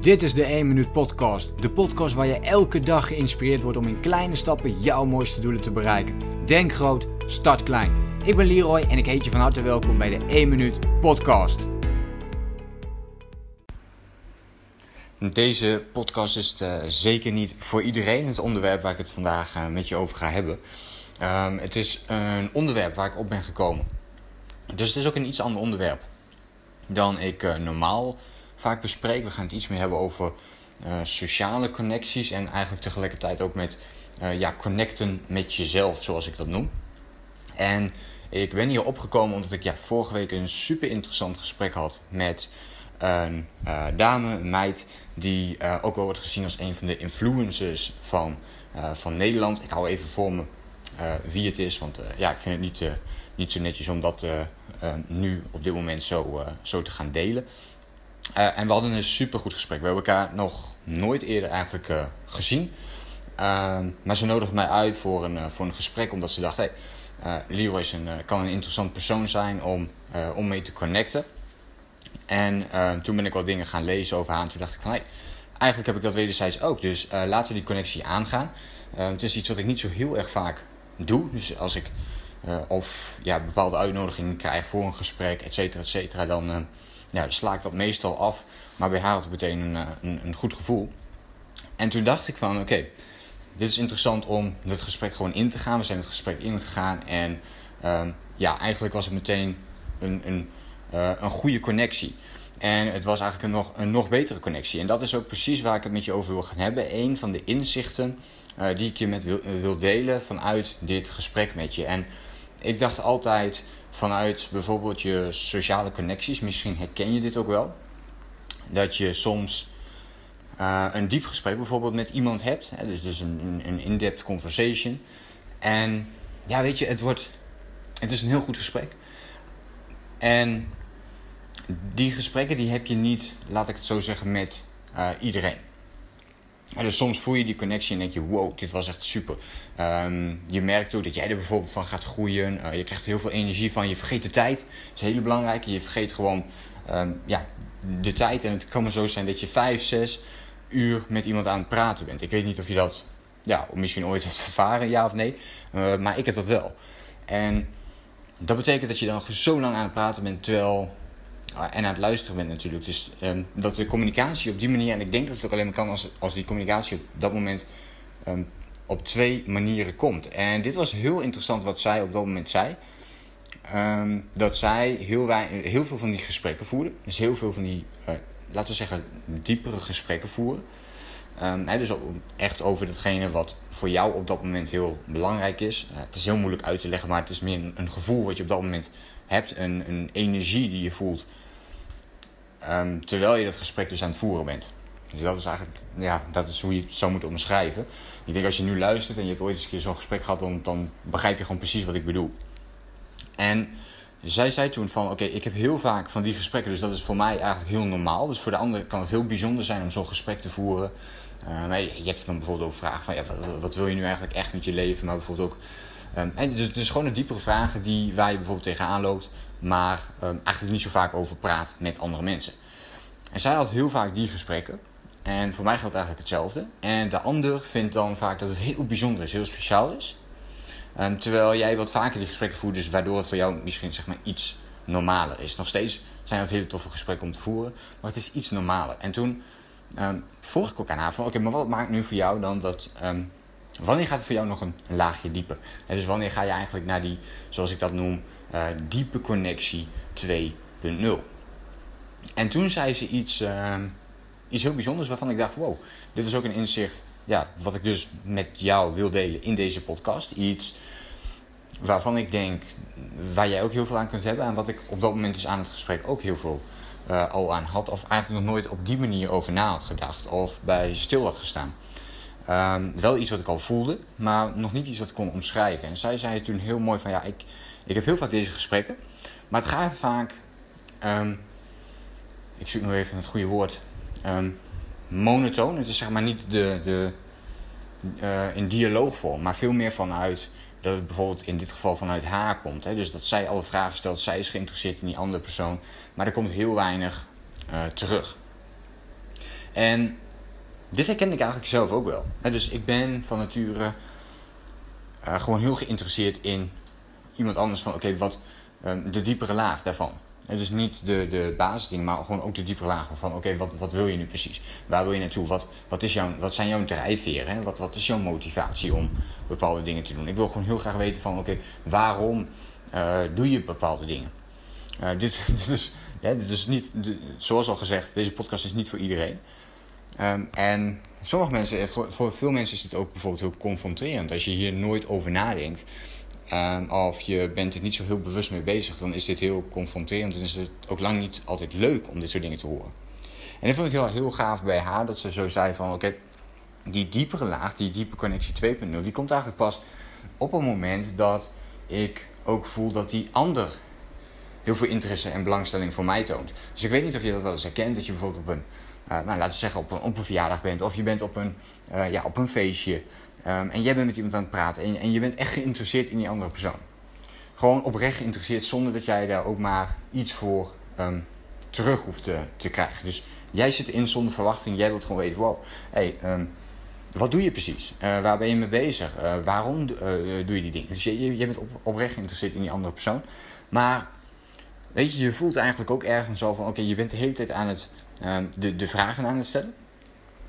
Dit is de 1 Minuut Podcast. De podcast waar je elke dag geïnspireerd wordt om in kleine stappen jouw mooiste doelen te bereiken. Denk groot, start klein. Ik ben Leroy en ik heet je van harte welkom bij de 1 Minuut Podcast. Deze podcast is uh, zeker niet voor iedereen het onderwerp waar ik het vandaag uh, met je over ga hebben. Um, het is een onderwerp waar ik op ben gekomen. Dus het is ook een iets ander onderwerp dan ik uh, normaal vaak bespreek. We gaan het iets meer hebben over sociale connecties en eigenlijk tegelijkertijd ook met ja, connecten met jezelf, zoals ik dat noem. En ik ben hier opgekomen omdat ik ja, vorige week een super interessant gesprek had met een uh, dame, een meid, die ook wel wordt gezien als een van de influencers van, van Nederland. Ik hou even voor me wie het is, want ja, ik vind het niet, niet zo netjes om dat nu op dit moment zo, zo te gaan delen. En we hadden een super goed gesprek. We hebben elkaar nog nooit eerder eigenlijk gezien. maar ze nodigde mij uit voor een, voor een gesprek, omdat ze dacht: hey, Leroy is een, kan een interessant persoon zijn om, om mee te connecten. En toen ben ik wat dingen gaan lezen over haar. En toen dacht ik van, hey, eigenlijk heb ik dat wederzijds ook. Dus laten we die connectie aangaan. Het is iets wat ik niet zo heel erg vaak doe. Dus als ik of ja, bepaalde uitnodigingen krijg voor een gesprek, et cetera, et cetera, dan ja, sla ik dat meestal af. Maar bij haar meteen een, een, een goed gevoel. En toen dacht ik van, oké, dit is interessant om het gesprek gewoon in te gaan. We zijn het gesprek ingegaan en ehm, ja, eigenlijk was het meteen een, een uh, een goede connectie. En het was eigenlijk een nog, een nog betere connectie. En dat is ook precies waar ik het met je over wil gaan hebben. Een van de inzichten uh, die ik je met wil, wil delen vanuit dit gesprek met je. En ik dacht altijd vanuit bijvoorbeeld je sociale connecties, misschien herken je dit ook wel, dat je soms uh, een diep gesprek bijvoorbeeld met iemand hebt. Hè, dus dus een, een in-depth conversation. En ja, weet je, het wordt. Het is een heel goed gesprek. En die gesprekken die heb je niet, laat ik het zo zeggen, met uh, iedereen. Dus soms voel je die connectie en denk je, wow, dit was echt super. Um, je merkt ook dat jij er bijvoorbeeld van gaat groeien. Uh, je krijgt heel veel energie van. Je vergeet de tijd. Dat is heel belangrijk. Je vergeet gewoon um, ja, de tijd. En het kan maar zo zijn dat je vijf, zes uur met iemand aan het praten bent. Ik weet niet of je dat ja, misschien ooit hebt ervaren, ja of nee. Uh, maar ik heb dat wel. En dat betekent dat je dan zo lang aan het praten bent, terwijl en aan het luisteren bent natuurlijk. Dus um, dat de communicatie op die manier, en ik denk dat het ook alleen maar kan als, als die communicatie op dat moment um, op twee manieren komt. En dit was heel interessant wat zij op dat moment zei. Um, dat zij heel, weinig, heel veel van die gesprekken voerde. Dus heel veel van die, uh, laten we zeggen, diepere gesprekken voeren. Um, he, dus echt over datgene wat voor jou op dat moment heel belangrijk is. Uh, het is heel moeilijk uit te leggen, maar het is meer een gevoel wat je op dat moment hebt. Een, een energie die je voelt um, terwijl je dat gesprek dus aan het voeren bent. Dus dat is eigenlijk, ja, dat is hoe je het zo moet omschrijven. Ik denk als je nu luistert en je hebt ooit eens een keer zo'n gesprek gehad, dan, dan begrijp je gewoon precies wat ik bedoel. En zij zei toen van, oké, ik heb heel vaak van die gesprekken, dus dat is voor mij eigenlijk heel normaal. Dus voor de ander kan het heel bijzonder zijn om zo'n gesprek te voeren. Uh, maar je hebt dan bijvoorbeeld ook vragen van, ja, wat, wil je nu eigenlijk echt met je leven? Maar bijvoorbeeld ook, um, en dus, dus gewoon de diepere vragen die, waar je bijvoorbeeld tegenaan loopt, maar um, eigenlijk niet zo vaak over praat met andere mensen. En zij had heel vaak die gesprekken. En voor mij geldt eigenlijk hetzelfde. En de ander vindt dan vaak dat het heel bijzonder is, heel speciaal is. Um, terwijl jij wat vaker die gesprekken voert, dus waardoor het voor jou misschien zeg maar iets normaler is. Nog steeds zijn het hele toffe gesprekken om te voeren, maar het is iets normaler. En toen um, vroeg ik ook aan van, oké, maar wat maakt nu voor jou dan dat... wanneer gaat het voor jou nog een, laagje dieper? En dus wanneer ga je eigenlijk naar die, zoals ik dat noem, uh, diepe connectie 2.0? En toen zei ze iets, uh, iets heel bijzonders waarvan ik dacht, wow, dit is ook een inzicht ja, wat ik dus met jou wil delen in deze podcast. Iets waarvan ik denk, waar jij ook heel veel aan kunt hebben. En wat ik op dat moment dus aan het gesprek ook heel veel uh, al aan had. Of eigenlijk nog nooit op die manier over na had gedacht. Of bij stil had gestaan. Um, wel iets wat ik al voelde, maar nog niet iets wat ik kon omschrijven. En zij zei toen heel mooi van ja, ik, ik heb heel vaak deze gesprekken. Maar het gaat vaak, um, ik zoek nu even het goede woord, um, monotoon. Het is zeg maar niet de, de, uh, in dialoogvorm, maar veel meer vanuit dat het bijvoorbeeld in dit geval vanuit haar komt. Hè? Dus dat zij alle vragen stelt, zij is geïnteresseerd in die andere persoon, maar er komt heel weinig uh, terug. En dit herken ik eigenlijk zelf ook wel. dus ik ben van nature uh, gewoon heel geïnteresseerd in iemand anders van oké, wat um, de diepere laag daarvan. Dus niet de, de basisdingen, maar gewoon ook de diepere lagen van oké, wat, wat wil je nu precies? Waar wil je naartoe? Wat, wat, is jouw, wat zijn jouw drijfveren? Hè? Wat, wat is jouw motivatie om bepaalde dingen te doen? Ik wil gewoon heel graag weten van oké, waarom uh, doe je bepaalde dingen? Uh, dit, dit, is, ja, dit is niet, zoals al gezegd, deze podcast is niet voor iedereen. Um, en sommige mensen, voor, voor veel mensen is dit ook bijvoorbeeld heel confronterend. Als je hier nooit over nadenkt, um, of je bent er niet zo heel bewust mee bezig, dan is dit heel confronterend en is het ook lang niet altijd leuk om dit soort dingen te horen. En dat vond ik heel, heel gaaf bij haar, dat ze zo zei van oké, die diepere laag, die diepe connectie 2.0, die komt eigenlijk pas op het moment dat ik ook voel dat die ander heel veel interesse en belangstelling voor mij toont. Dus ik weet niet of je dat wel eens herkent, dat je bijvoorbeeld op een, nou, laten we zeggen, op een, op een verjaardag bent, of je bent op een, uh, ja, op een feestje. Um, en jij bent met iemand aan het praten en, en je bent echt geïnteresseerd in die andere persoon. Gewoon oprecht geïnteresseerd zonder dat jij daar ook maar iets voor um, terug hoeft te, te krijgen. Dus jij zit in zonder verwachting, jij wilt gewoon weten: wow, hey, um, wat doe je precies? Uh, waar ben je mee bezig? Waarom doe je die dingen? Dus je, je bent op, oprecht geïnteresseerd in die andere persoon. Maar weet je, je voelt eigenlijk ook ergens zo van: oké, je bent de hele tijd aan het de, de vragen aan het stellen.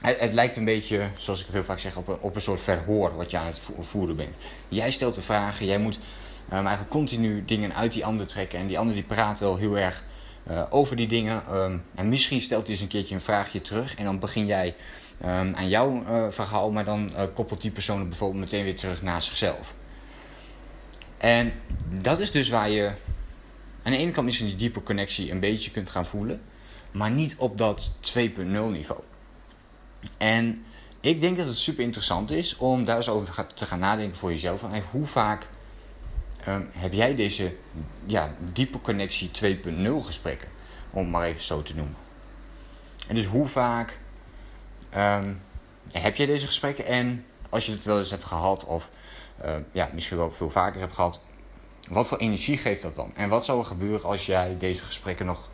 Het, het, lijkt een beetje, zoals ik het heel vaak zeg, op een, op een soort verhoor wat je aan het voeren bent. Jij stelt de vragen, jij moet um, eigenlijk continu dingen uit die ander trekken. En die ander die praat wel heel erg uh, over die dingen. Um, en misschien stelt hij eens een keertje een vraagje terug. En dan begin jij aan jouw uh, verhaal, maar dan uh, koppelt die persoon bijvoorbeeld meteen weer terug naar zichzelf. En dat is dus waar je aan de ene kant misschien die diepe connectie een beetje kunt gaan voelen. Maar niet op dat 2.0 niveau. En ik denk dat het super interessant is om daar eens over te gaan nadenken voor jezelf. Hey, hoe vaak um, heb jij deze ja, diepe connectie 2.0 gesprekken? Om het maar even zo te noemen. En dus hoe vaak um, heb jij deze gesprekken? En als je het wel eens hebt gehad, of uh, ja, misschien wel veel vaker hebt gehad, wat voor energie geeft dat dan? En wat zou er gebeuren als jij deze gesprekken nog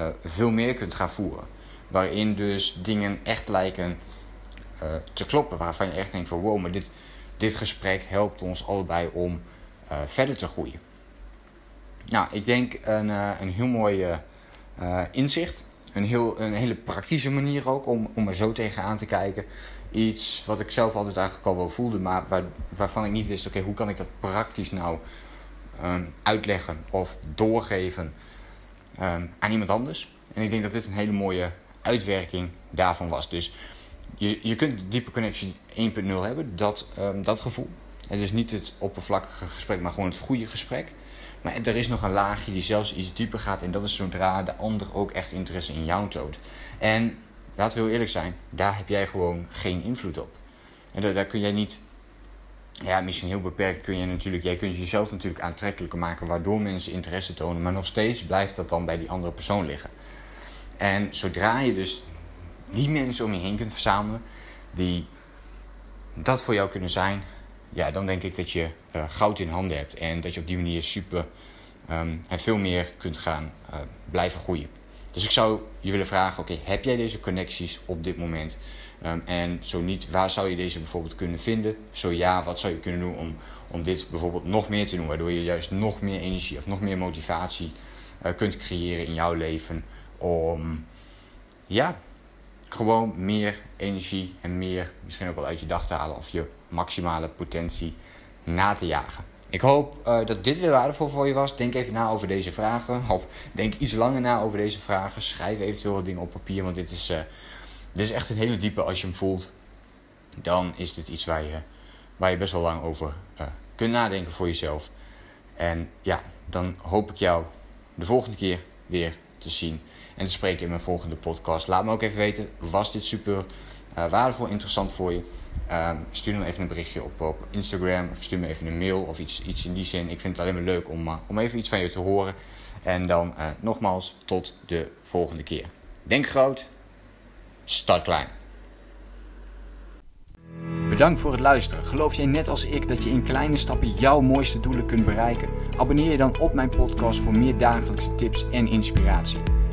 uh, veel meer kunt gaan voeren? Waarin dus dingen echt lijken uh, te kloppen. Waarvan je echt denkt van wow, maar dit, dit gesprek helpt ons allebei om uh, verder te groeien. Nou, ik denk een, een heel mooi inzicht. Een, heel, een hele praktische manier ook om, om er zo tegenaan te kijken. Iets wat ik zelf altijd eigenlijk al wel voelde, maar waar, waarvan ik niet wist: oké, hoe kan ik dat praktisch nou um, uitleggen of doorgeven um, aan iemand anders? En ik denk dat dit een hele mooie uitwerking daarvan was. Dus je, je kunt diepe connectie 1.0 hebben, dat, um, dat gevoel. En dus niet het oppervlakkige gesprek, maar gewoon het goede gesprek. Maar er is nog een laagje die zelfs iets dieper gaat. En dat is zodra de ander ook echt interesse in jou toont. En laten we heel eerlijk zijn, daar heb jij gewoon geen invloed op. En daar, daar kun jij niet, ja, misschien heel beperkt kun je natuurlijk, jij kunt jezelf natuurlijk aantrekkelijker maken, waardoor mensen interesse tonen. Maar nog steeds blijft dat dan bij die andere persoon liggen. En zodra je dus die mensen om je heen kunt verzamelen, die dat voor jou kunnen zijn, ja, dan denk ik dat je uh, goud in handen hebt. En dat je op die manier super um, en veel meer kunt gaan uh, blijven groeien. Dus ik zou je willen vragen: oké, heb jij deze connecties op dit moment? Um, en zo niet, waar zou je deze bijvoorbeeld kunnen vinden? Zo ja, wat zou je kunnen doen om, om dit bijvoorbeeld nog meer te doen? Waardoor je juist nog meer energie of nog meer motivatie uh, kunt creëren in jouw leven om ja, gewoon meer energie en meer misschien ook wel uit je dag te halen of je maximale potentie na te jagen. Ik hoop uh, dat dit weer waardevol voor je was. Denk even na over deze vragen. Of denk iets langer na over deze vragen. Schrijf eventueel dingen op papier. Want dit is, uh, dit is echt een hele diepe. Als je hem voelt, dan is dit iets waar je, waar je best wel lang over uh, kunt nadenken voor jezelf. En ja, dan hoop ik jou de volgende keer weer te zien en te spreken in mijn volgende podcast. Laat me ook even weten, was dit super waardevol, interessant voor je? Um, stuur dan even een berichtje op, op Instagram of stuur me even een mail of iets, iets in die zin. Ik vind het alleen maar leuk om, uh, om even iets van je te horen. En dan uh, nogmaals, tot de volgende keer. Denk groot, start klein. Bedankt voor het luisteren. Geloof jij net als ik dat je in kleine stappen jouw mooiste doelen kunt bereiken? Abonneer je dan op mijn podcast voor meer dagelijkse tips en inspiratie.